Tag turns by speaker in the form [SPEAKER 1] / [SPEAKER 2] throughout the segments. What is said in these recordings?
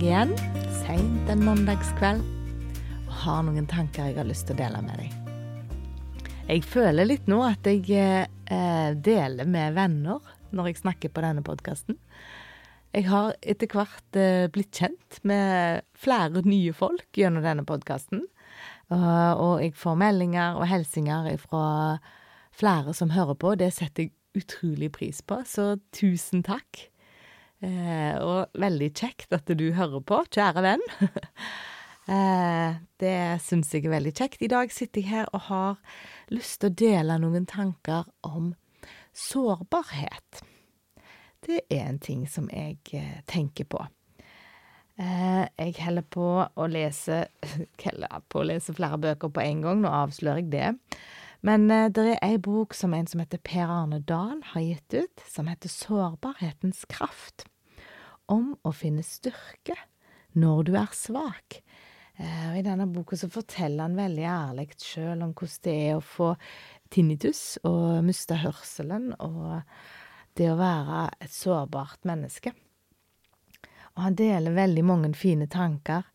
[SPEAKER 1] Dag igjen, seint en mandagskveld, og har noen tanker jeg har lyst til å dele med deg. Jeg føler litt nå at jeg eh, deler med venner når jeg snakker på denne podkasten. Jeg har etter hvert eh, blitt kjent med flere nye folk gjennom denne podkasten. Uh, og jeg får meldinger og hilsener fra flere som hører på. Det setter jeg utrolig pris på, så tusen takk. Eh, og veldig kjekt at du hører på, kjære venn. eh, det syns jeg er veldig kjekt. I dag sitter jeg her og har lyst til å dele noen tanker om sårbarhet. Det er en ting som jeg eh, tenker på. Eh, jeg holder på å lese på å lese flere bøker på en gang, nå avslører jeg det. Men eh, det er ei bok som en som heter Per Arne Dahl har gitt ut, som heter Sårbarhetens kraft om å finne styrke når du er svak. Eh, og I denne boka så forteller han veldig ærlig sjøl om hvordan det er å få tinnitus og miste hørselen, og det å være et sårbart menneske. Og han deler veldig mange fine tanker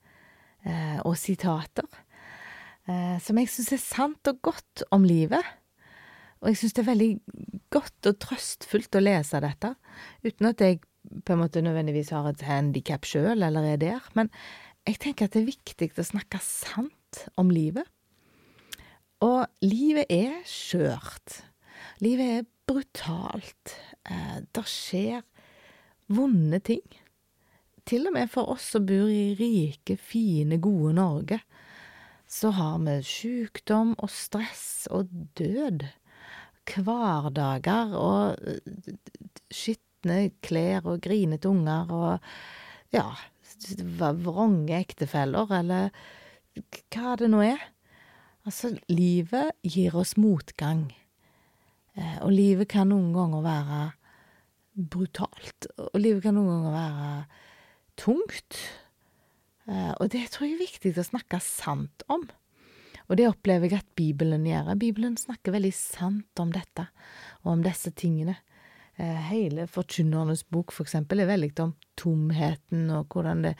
[SPEAKER 1] eh, og sitater eh, som jeg syns er sant og godt om livet. Og jeg syns det er veldig godt og trøstfullt å lese dette, uten at jeg på en måte nødvendigvis har et handikap sjøl, eller er der. Men jeg tenker at det er viktig å snakke sant om livet. Og livet er skjørt. Livet er brutalt. Eh, det skjer vonde ting. Til og med for oss som bor i rike, fine, gode Norge, så har vi sykdom og stress og død. Hverdager og eh, skitt skitne klær og grinete unger og ja, vronge ektefeller, eller hva det nå er. Altså, livet gir oss motgang, eh, og livet kan noen ganger være brutalt, og livet kan noen ganger være tungt. Eh, og det tror jeg er viktig å snakke sant om. Og det opplever jeg at Bibelen gjør. Bibelen snakker veldig sant om dette, og om disse tingene. Eh, hele Forkynnernes bok, for eksempel, er veldig om tomheten og hvordan det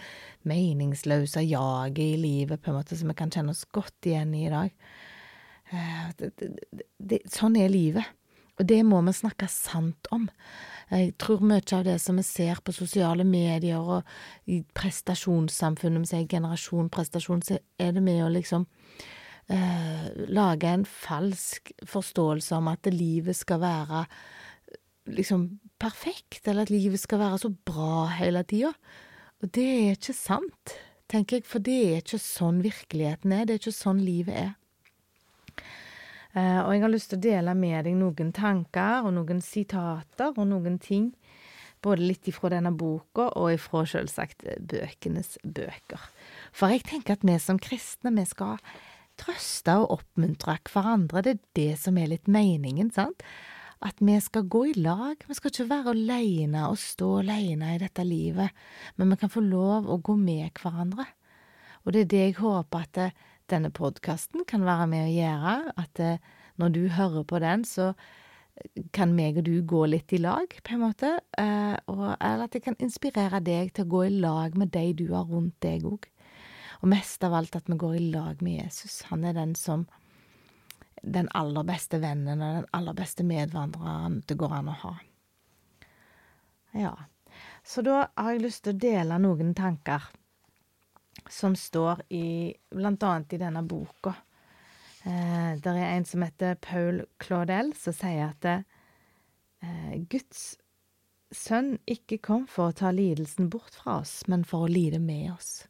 [SPEAKER 1] meningsløse jaget i livet, på en måte, som vi kan kjenne oss godt igjen i i dag. Eh, det, det, det, sånn er livet, og det må vi snakke sant om. Jeg tror mye av det som vi ser på sosiale medier og i prestasjonssamfunnet, vi sier generasjon prestasjon, så er det med å liksom eh, lage en falsk forståelse om at livet skal være liksom perfekt, eller at livet skal være så bra hele tida. Og det er ikke sant, tenker jeg, for det er ikke sånn virkeligheten er, det er ikke sånn livet er. Uh, og jeg har lyst til å dele med deg noen tanker og noen sitater og noen ting, både litt ifra denne boka og ifra selvsagt bøkenes bøker. For jeg tenker at vi som kristne, vi skal trøste og oppmuntre hverandre, det er det som er litt meningen, sant? At vi skal gå i lag. Vi skal ikke være alene og stå alene i dette livet, men vi kan få lov å gå med hverandre. Og det er det jeg håper at eh, denne podkasten kan være med å gjøre, at eh, når du hører på den, så kan meg og du gå litt i lag, på en måte, eh, eller at jeg kan inspirere deg til å gå i lag med de du har rundt deg òg. Og mest av alt at vi går i lag med Jesus. Han er den som den aller beste vennen og den aller beste medvandreren det går an å ha. Ja, så da har jeg lyst til å dele noen tanker som står i blant annet i denne boka. Eh, der er en som heter Paul Claudel, som sier at eh, Guds sønn ikke kom for å ta lidelsen bort fra oss, men for å lide med oss.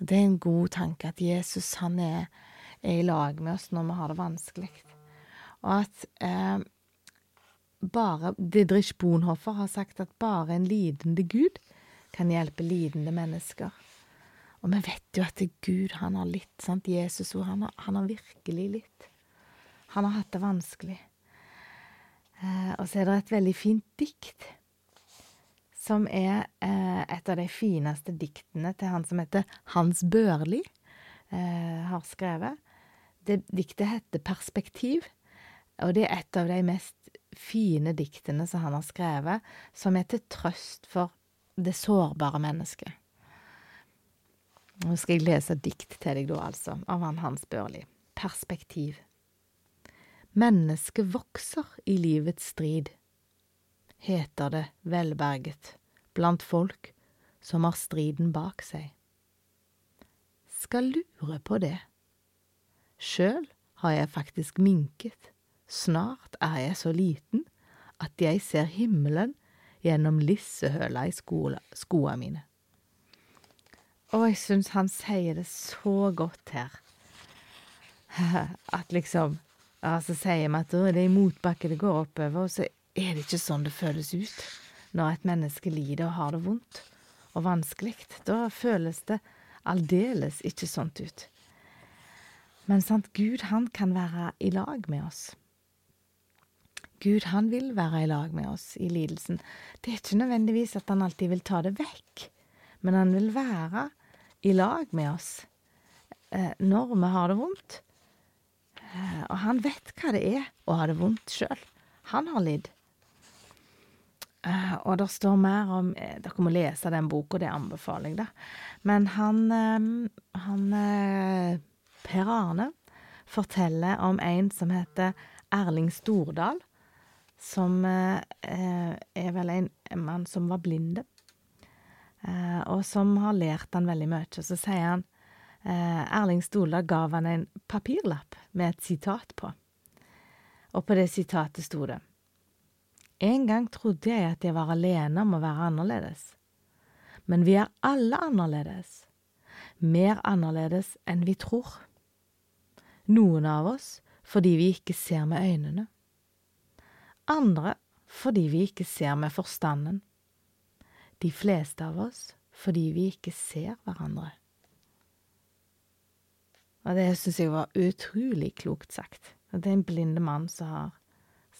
[SPEAKER 1] Og Det er en god tanke at Jesus, han er er i lag med oss når vi har det vanskelig. Og at eh, bare Didrich Bonhoffer har sagt at bare en lidende Gud kan hjelpe lidende mennesker. Og vi vet jo at Gud, han har litt, sant, Jesus, òg, han han har virkelig litt. Han har hatt det vanskelig. Eh, og så er det et veldig fint dikt, som er eh, et av de fineste diktene til han som heter Hans Børli, eh, har skrevet. Det diktet heter Perspektiv, og det er et av de mest fine diktene som han har skrevet, som er til trøst for det sårbare mennesket. Nå skal jeg lese dikt til deg, da, altså, av han Hans Børli. Perspektiv. Mennesket vokser i livets strid, heter det velberget blant folk som har striden bak seg. Skal lure på det. Sjøl har jeg faktisk minket, snart er jeg så liten at jeg ser himmelen gjennom lissehøla i skoa mine. Og jeg syns han sier det så godt her. At liksom Altså Så sier vi at det er i motbakke det går oppover, og så er det ikke sånn det føles ut når et menneske lider og har det vondt og vanskelig. Da føles det aldeles ikke sånt ut. Men sant, Gud, han kan være i lag med oss. Gud, han vil være i lag med oss i lidelsen. Det er ikke nødvendigvis at han alltid vil ta det vekk, men han vil være i lag med oss eh, når vi har det vondt. Eh, og han vet hva det er å ha det vondt sjøl. Han har lidd. Eh, og det står mer om Dere må lese den boka, det anbefaler jeg, da. Men han, han Per Arne forteller om en som heter Erling Stordal, som er vel en mann som var blinde eh, og som har lært han veldig mye. Og så sier han eh, Erling Stordal gav han en papirlapp med et sitat på, og på det sitatet sto det En gang trodde jeg at jeg var alene om å være annerledes, men vi er alle annerledes, mer annerledes enn vi tror. Noen av oss fordi vi ikke ser med øynene, andre fordi vi ikke ser med forstanden de fleste av oss fordi vi ikke ser hverandre. Og det syns jeg var utrolig klokt sagt. Og det er en blinde mann som har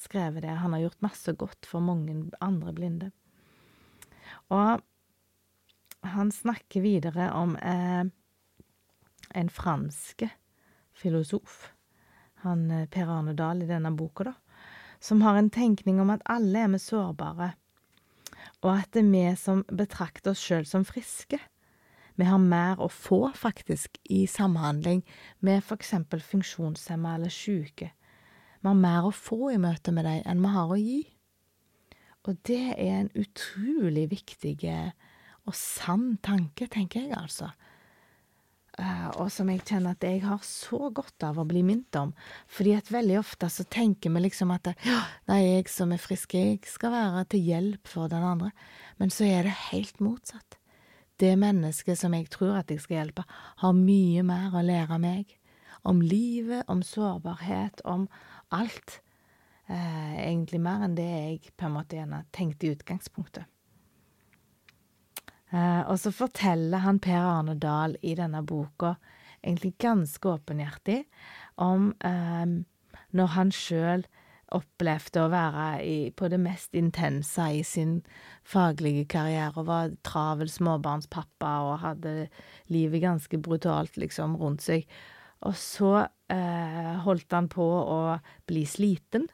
[SPEAKER 1] skrevet det. Han har gjort masse godt for mange andre blinde. Og han snakker videre om eh, en franske filosof, han eh, Per Arne Dahl i denne boka, da, som har en tenkning om at alle er vi sårbare og at det er vi som betrakter oss sjøl som friske. Vi har mer å få, faktisk, i samhandling med eksempel funksjonshemma eller syke. Vi har mer å få i møte med dem enn vi har å gi. Og det er en utrolig viktig og sann tanke, tenker jeg, altså. Eh, og som jeg kjenner at jeg har så godt av å bli minnet om. Fordi at veldig ofte så tenker vi liksom at ja, nei, jeg som er frisk, jeg skal være til hjelp for den andre. Men så er det helt motsatt. Det mennesket som jeg tror at jeg skal hjelpe, har mye mer å lære meg. Om livet, om sårbarhet, om alt. Eh, egentlig mer enn det jeg på en måte gjerne tenkte i utgangspunktet. Eh, og så forteller han Per Arne Dahl i denne boka, egentlig ganske åpenhjertig, om eh, når han sjøl opplevde å være i, på det mest intense i sin faglige karriere, og var travel småbarnspappa og hadde livet ganske brutalt, liksom, rundt seg. Og så eh, holdt han på å bli sliten,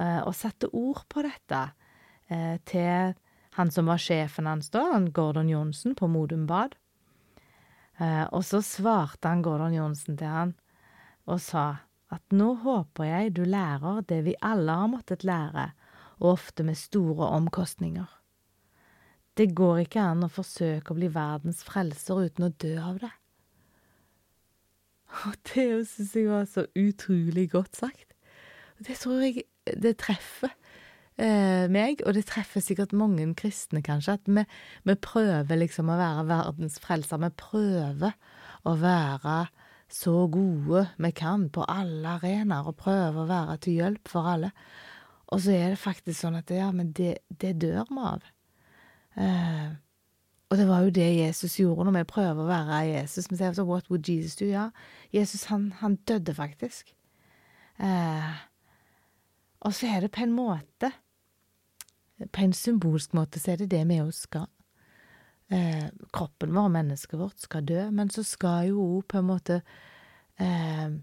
[SPEAKER 1] eh, og satte ord på dette eh, til han som var sjefen hans da, Gordon Johnsen, på Modum Bad. Eh, og så svarte han Gordon Johnsen til han og sa at nå håper jeg du lærer det vi alle har måttet lære, og ofte med store omkostninger. Det går ikke an å forsøke å bli verdens frelser uten å dø av det. Og det syns jeg var så utrolig godt sagt. Det tror jeg det treffer eh, meg, og det treffer sikkert mange kristne, kanskje, at vi, vi prøver liksom å være verdens frelser. Vi prøver å være så gode vi kan på alle arenaer, og prøver å være til hjelp for alle. Og så er det faktisk sånn at ja, men det, det dør vi av. Eh, og det var jo det Jesus gjorde når vi prøver å være Jesus. Vi sier så, what would Jesus do? Ja, Jesus han, han døde faktisk. Eh, og så er det på en måte På en symbolsk måte så er det det vi òg skal. Eh, kroppen vår, mennesket vårt, skal dø, men så skal jo òg på en måte eh,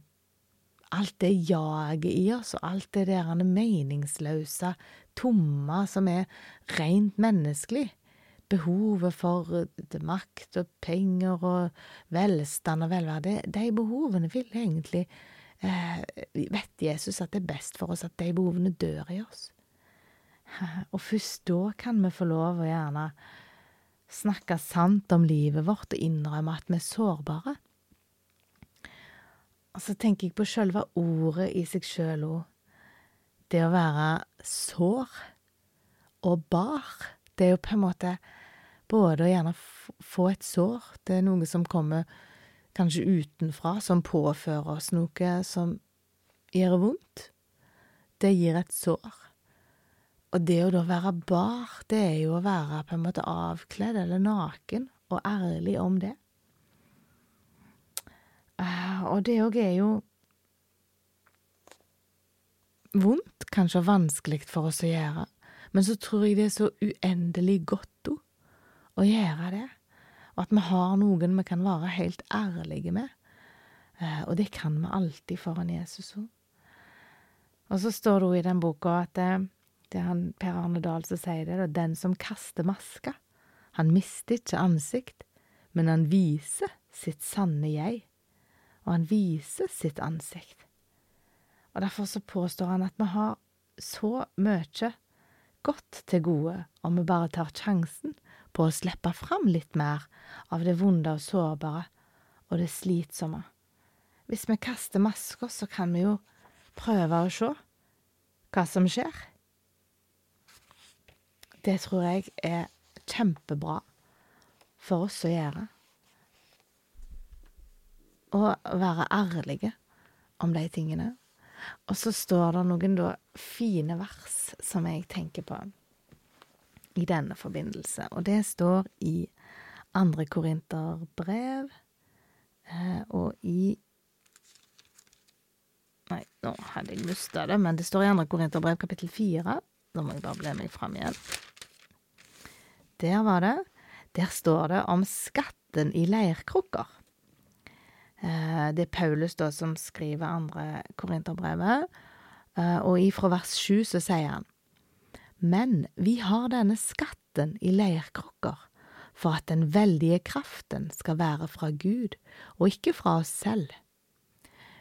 [SPEAKER 1] Alt det jaget i oss, og alt det der meningsløse, tomme, som er rent menneskelig, behovet for eh, makt og penger og velstand og velvære, de, de behovene vil egentlig eh, Vet Jesus at det er best for oss at de behovene dør i oss? Og først da kan vi få lov å gjerne snakke sant om livet vårt og innrømme at vi er sårbare. Og så tenker jeg på sjølve ordet i seg sjøl òg. Det å være sår og bar, det er jo på en måte både å gjerne få et sår, det er noe som kommer kanskje utenfra, som påfører oss noe som gjør vondt. Det gir et sår. Og det å da være bar, det er jo å være på en måte avkledd eller naken, og ærlig om det. Uh, og det òg er jo vondt, kanskje vanskelig for oss å gjøre, men så tror jeg det er så uendelig godt å gjøre det, og at vi har noen vi kan være helt ærlige med, uh, og det kan vi alltid foran Jesus òg. Og så står det òg i den boka at uh, det er han Per Arne Dahl som sier det, da, den som kaster maska, han mister ikke ansikt, men han viser sitt sanne jeg og han viser sitt ansikt. Og derfor så påstår han at vi har så mye godt til gode om vi bare tar sjansen på å slippe fram litt mer av det vonde og sårbare og det slitsomme. Hvis vi kaster masker, så kan vi jo prøve å se hva som skjer. Det tror jeg er kjempebra for oss å gjøre Å være ærlige om de tingene. Og så står det noen da fine vers som jeg tenker på i denne forbindelse, og det står i andre Korinterbrev eh, og i Nei, nå hadde jeg mista det, men det står i andre Korinterbrev kapittel fire. Da må jeg bare bli meg fram igjen. Der var det. Der står det om skatten i leirkrukker. Eh, det er Paulus da som skriver andre Korinterbrevet, eh, og ifra vers sju så sier han Men vi har denne skatten i leirkrukker for at den veldige kraften skal være fra Gud og ikke fra oss selv.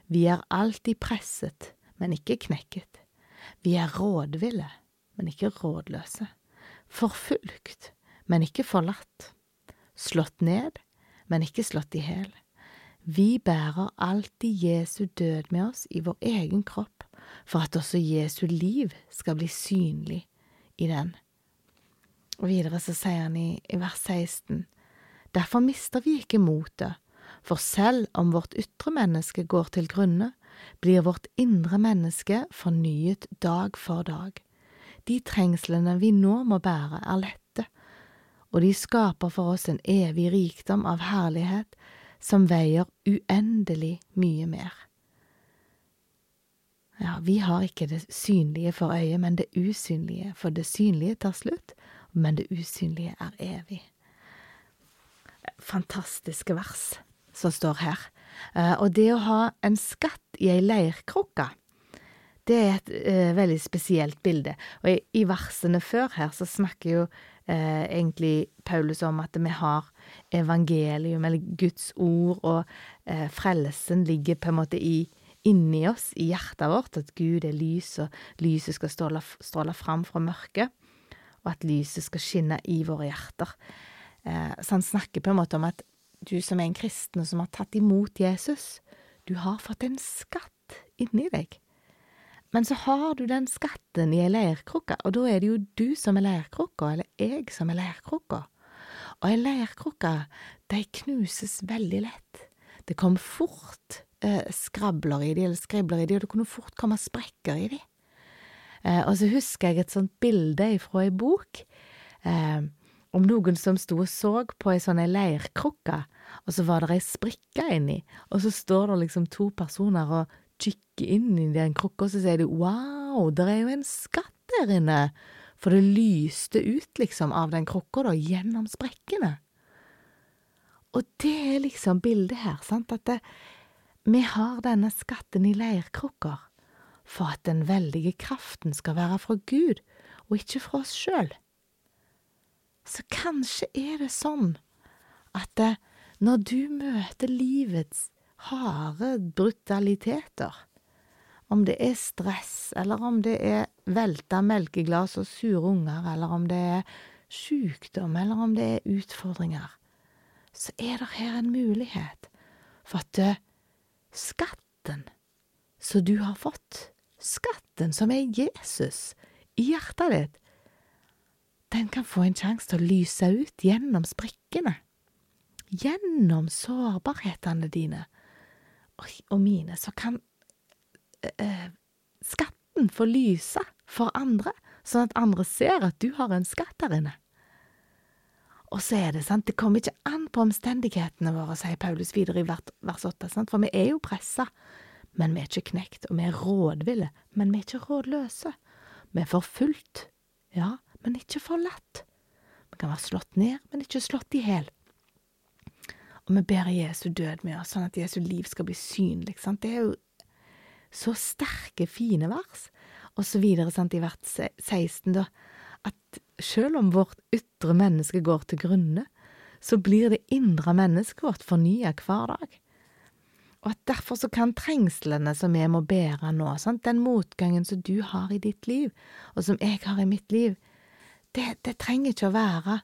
[SPEAKER 1] Vi er alltid presset, men ikke knekket. Vi er rådville, men ikke rådløse. Forfulgt, men ikke forlatt. Slått ned, men ikke slått i hjel. Vi bærer alltid Jesu død med oss i vår egen kropp, for at også Jesu liv skal bli synlig i den. Og videre så sier han i, i vers 16, Derfor mister vi ikke motet, for selv om vårt ytre menneske går til grunne, blir vårt indre menneske fornyet dag for dag. De trengslene vi nå må bære, er lette, og de skaper for oss en evig rikdom av herlighet som veier uendelig mye mer. Ja, vi har ikke det synlige for øyet, men det usynlige, for det synlige tar slutt, men det usynlige er evig. Fantastiske vers som står her. Eh, og det å ha en skatt i ei leirkrukke, det er et uh, veldig spesielt bilde. Og i, versene før her så snakker jo uh, egentlig Paulus om at vi har evangelium, eller Guds ord, og eh, frelsen ligger på en måte i, inni oss, i hjertet vårt, at Gud er lys, og lyset skal stråle, stråle fram fra mørket, og at lyset skal skinne i våre hjerter. Eh, så han snakker på en måte om at du som er en kristen, og som har tatt imot Jesus, du har fått en skatt inni deg. Men så har du den skatten i ei leirkrukke, og da er det jo du som er leirkrukka, eller jeg som er leirkrukka. Og ei leirkrukke, de knuses veldig lett. Det kom fort eh, skrabler i de, eller skribler i de, og det kunne fort komme sprekker i de. Eh, og så husker jeg et sånt bilde fra ei bok eh, om noen som sto og så på ei sånn leirkrukke, og så var det ei sprikke inni, og så står det liksom to personer og kikker inn i den krukka, så sier de wow, det er jo en skatt der inne. For det lyste ut, liksom, av den krukka, da, gjennom sprekkene. Og det er liksom bildet her, sant, at det, vi har denne skatten i leirkrukker for at den veldige kraften skal være fra Gud, og ikke fra oss sjøl. Så kanskje er det sånn at når du møter livets harde brutaliteter, om det er stress, eller om det er velta melkeglass og sure unger, eller om det er sykdom, eller om det er utfordringer, så er det her en mulighet for at eh, skatten som du har fått, skatten som er Jesus i hjertet ditt, den kan få en sjanse til å lyse ut gjennom sprikkene, gjennom sårbarhetene dine og mine, så kan eh, skatten få lyse for andre, sånn at andre ser at du har en skatt der inne. Og så er det sant, det kommer ikke an på omstendighetene våre, sier Paulus videre i vers åtte, for vi er jo pressa, men vi er ikke knekt, og vi er rådville, men vi er ikke rådløse. Vi er forfulgt, ja, men ikke forlatt. Vi kan være slått ned, men ikke slått i hjel. Og vi ber Jesu død med oss, sånn at Jesu liv skal bli synlig. Sant? Det er jo så sterke, fine vers. Og så videre, sant, i vers 16, da, at selv om vårt ytre menneske går til grunne, så blir det indre mennesket vårt fornya hver dag. Og at derfor så kan trengslene som vi må bære nå, sant, den motgangen som du har i ditt liv, og som jeg har i mitt liv, det, det trenger ikke å være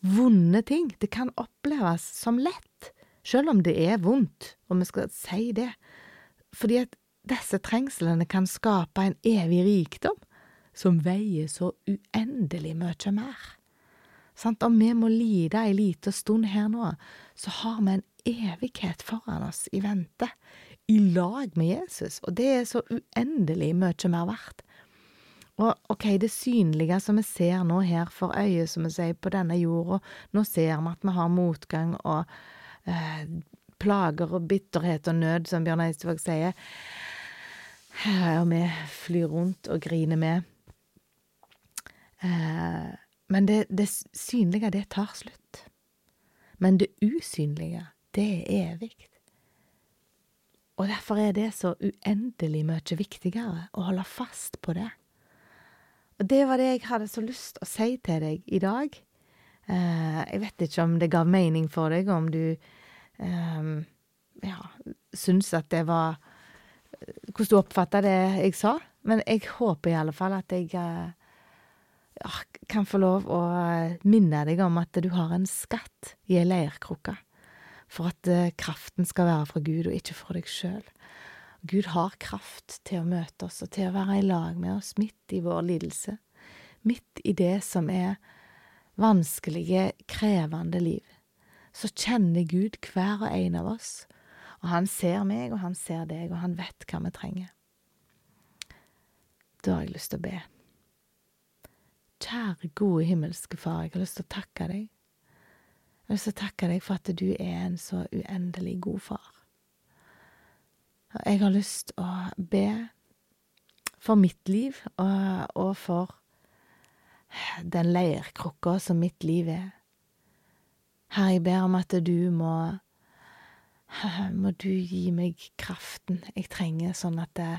[SPEAKER 1] vonde ting. Det kan oppleves som lett, selv om det er vondt, og vi skal si det, fordi at disse trengslene kan skape en evig rikdom som veier så uendelig mye mer. Sant? Om vi må lide ei lita stund her nå, så har vi en evighet foran oss i vente, i lag med Jesus, og det er så uendelig mye mer verdt. Og ok, det synlige som vi ser nå her for øyet, som vi sier, på denne jorda, nå ser vi at vi har motgang og eh, plager og bitterhet og nød, som Bjørn Eidsvåg sier, og vi flyr rundt og griner med. Eh, men det, det synlige, det tar slutt. Men det usynlige, det er evig. Og derfor er det så uendelig mye viktigere å holde fast på det. Og det var det jeg hadde så lyst å si til deg i dag. Uh, jeg vet ikke om det gav mening for deg, om du um, ja, syns at det var Hvordan du oppfatta det jeg sa. Men jeg håper i alle fall at jeg uh, kan få lov å minne deg om at du har en skatt i ei leirkrukke. For at kraften skal være fra Gud, og ikke fra deg sjøl. Gud har kraft til å møte oss og til å være i lag med oss midt i vår lidelse, midt i det som er vanskelige, krevende liv. Så kjenner Gud hver og en av oss, og han ser meg, og han ser deg, og han vet hva vi trenger. Da har jeg lyst til å be. Kjære, gode himmelske Far, jeg har lyst til å takke deg. Jeg har lyst til å takke deg for at du er en så uendelig god far. Jeg har lyst til å be for mitt liv og, og for den leirkrukka som mitt liv er. Herre, jeg ber om at du må Må du gi meg kraften jeg trenger, sånn at det,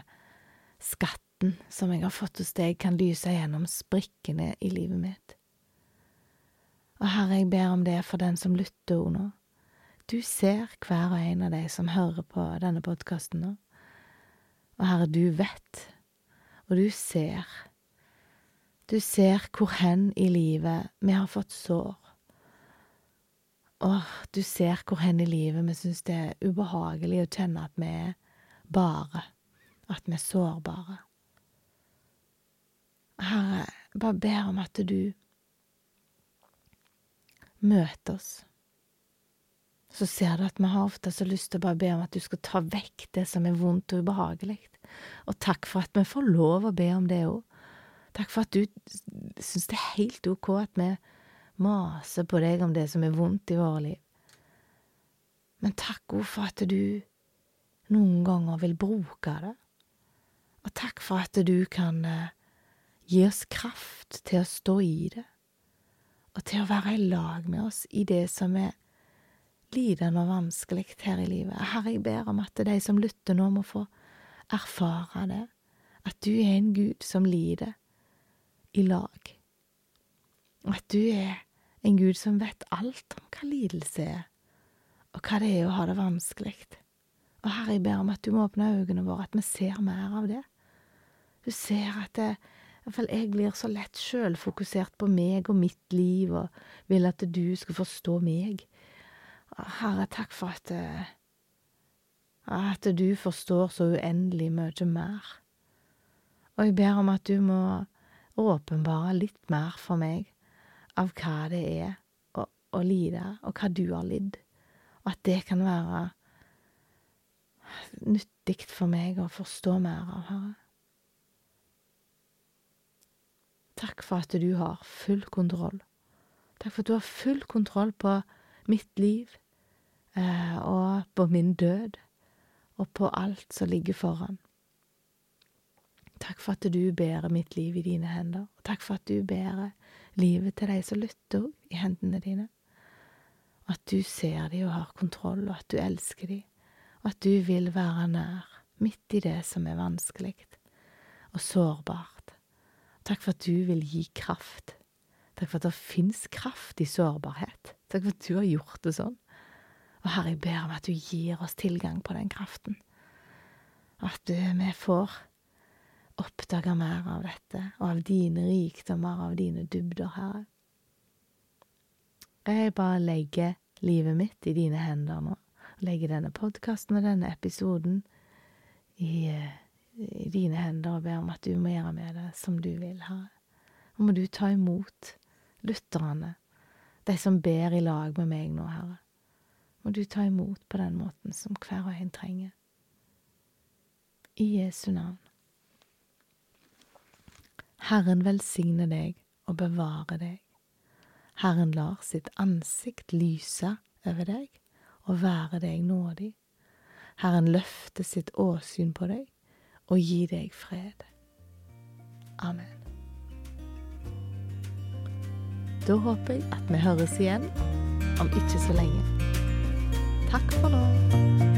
[SPEAKER 1] skatten som jeg har fått hos deg, kan lyse gjennom sprikkene i livet mitt. Og Herre, jeg ber om det for den som lytter nå. Du ser hver og en av de som hører på denne podkasten nå. Og Herre, du vet, og du ser. Du ser hvor hen i livet vi har fått sår. Åh, du ser hvor hen i livet vi syns det er ubehagelig å kjenne at vi er bare, at vi er sårbare. Herre, bare ber om at du møter oss så ser du at vi har ofte så lyst til å bare be om at du skal ta vekk det som er vondt og ubehagelig. Og takk for at vi får lov å be om det òg. Takk for at du syns det er helt ok at vi maser på deg om det som er vondt i våre liv. Men takk òg for at du noen ganger vil bruke det. Og takk for at du kan eh, gi oss kraft til å stå i det, og til å være i lag med oss i det som er lidende og vanskelig her i livet. Herre, jeg ber om at de som lytter nå, må få erfare det, at du er en Gud som lider i lag, og at du er En Gud som vet alt om hva lidelse er, og hva det er å ha det vanskelig. Og Herre, jeg ber om at du må åpne øynene våre, at vi ser mer av det. Du ser at det, iallfall jeg blir så lett sjølfokusert på meg og mitt liv, og vil at du skal forstå meg. Herre, takk for at, at du forstår så uendelig mye mer. Og jeg ber om at du må åpenbare litt mer for meg av hva det er å, å lide, og hva du har lidd, og at det kan være nyttig for meg å forstå mer av, Herre. Takk for at du har full kontroll. Takk for at du har full kontroll på mitt liv eh, og på min død og på alt som ligger foran. Takk for at du bærer mitt liv i dine hender, og takk for at du bærer livet til de som lytter i hendene dine. Og at du ser dem og har kontroll, og at du elsker dem, og at du vil være nær, midt i det som er vanskelig og sårbart. Takk for at du vil gi kraft. Takk for at det fins kraft i sårbarhet. Takk for at du har gjort det sånn. Og Herre, jeg ber om at du gir oss tilgang på den kraften. At vi får oppdage mer av dette, og av dine rikdommer, av dine dybder, Herre. Jeg bare legger livet mitt i dine hender nå. Legger denne podkasten og denne episoden i, i, dine hender og ber om at du må gjøre med det som du vil, Herre. Og må du ta imot lytterne, de som ber i lag med meg nå, Herre. Må du ta imot på den måten som hver og en trenger. I Jesu navn. Herren velsigne deg og bevare deg. Herren lar sitt ansikt lyse over deg og være deg nådig. Herren løfter sitt åsyn på deg og gir deg fred. Amen. Da håper jeg at vi høres igjen om ikke så lenge. Takk for nå.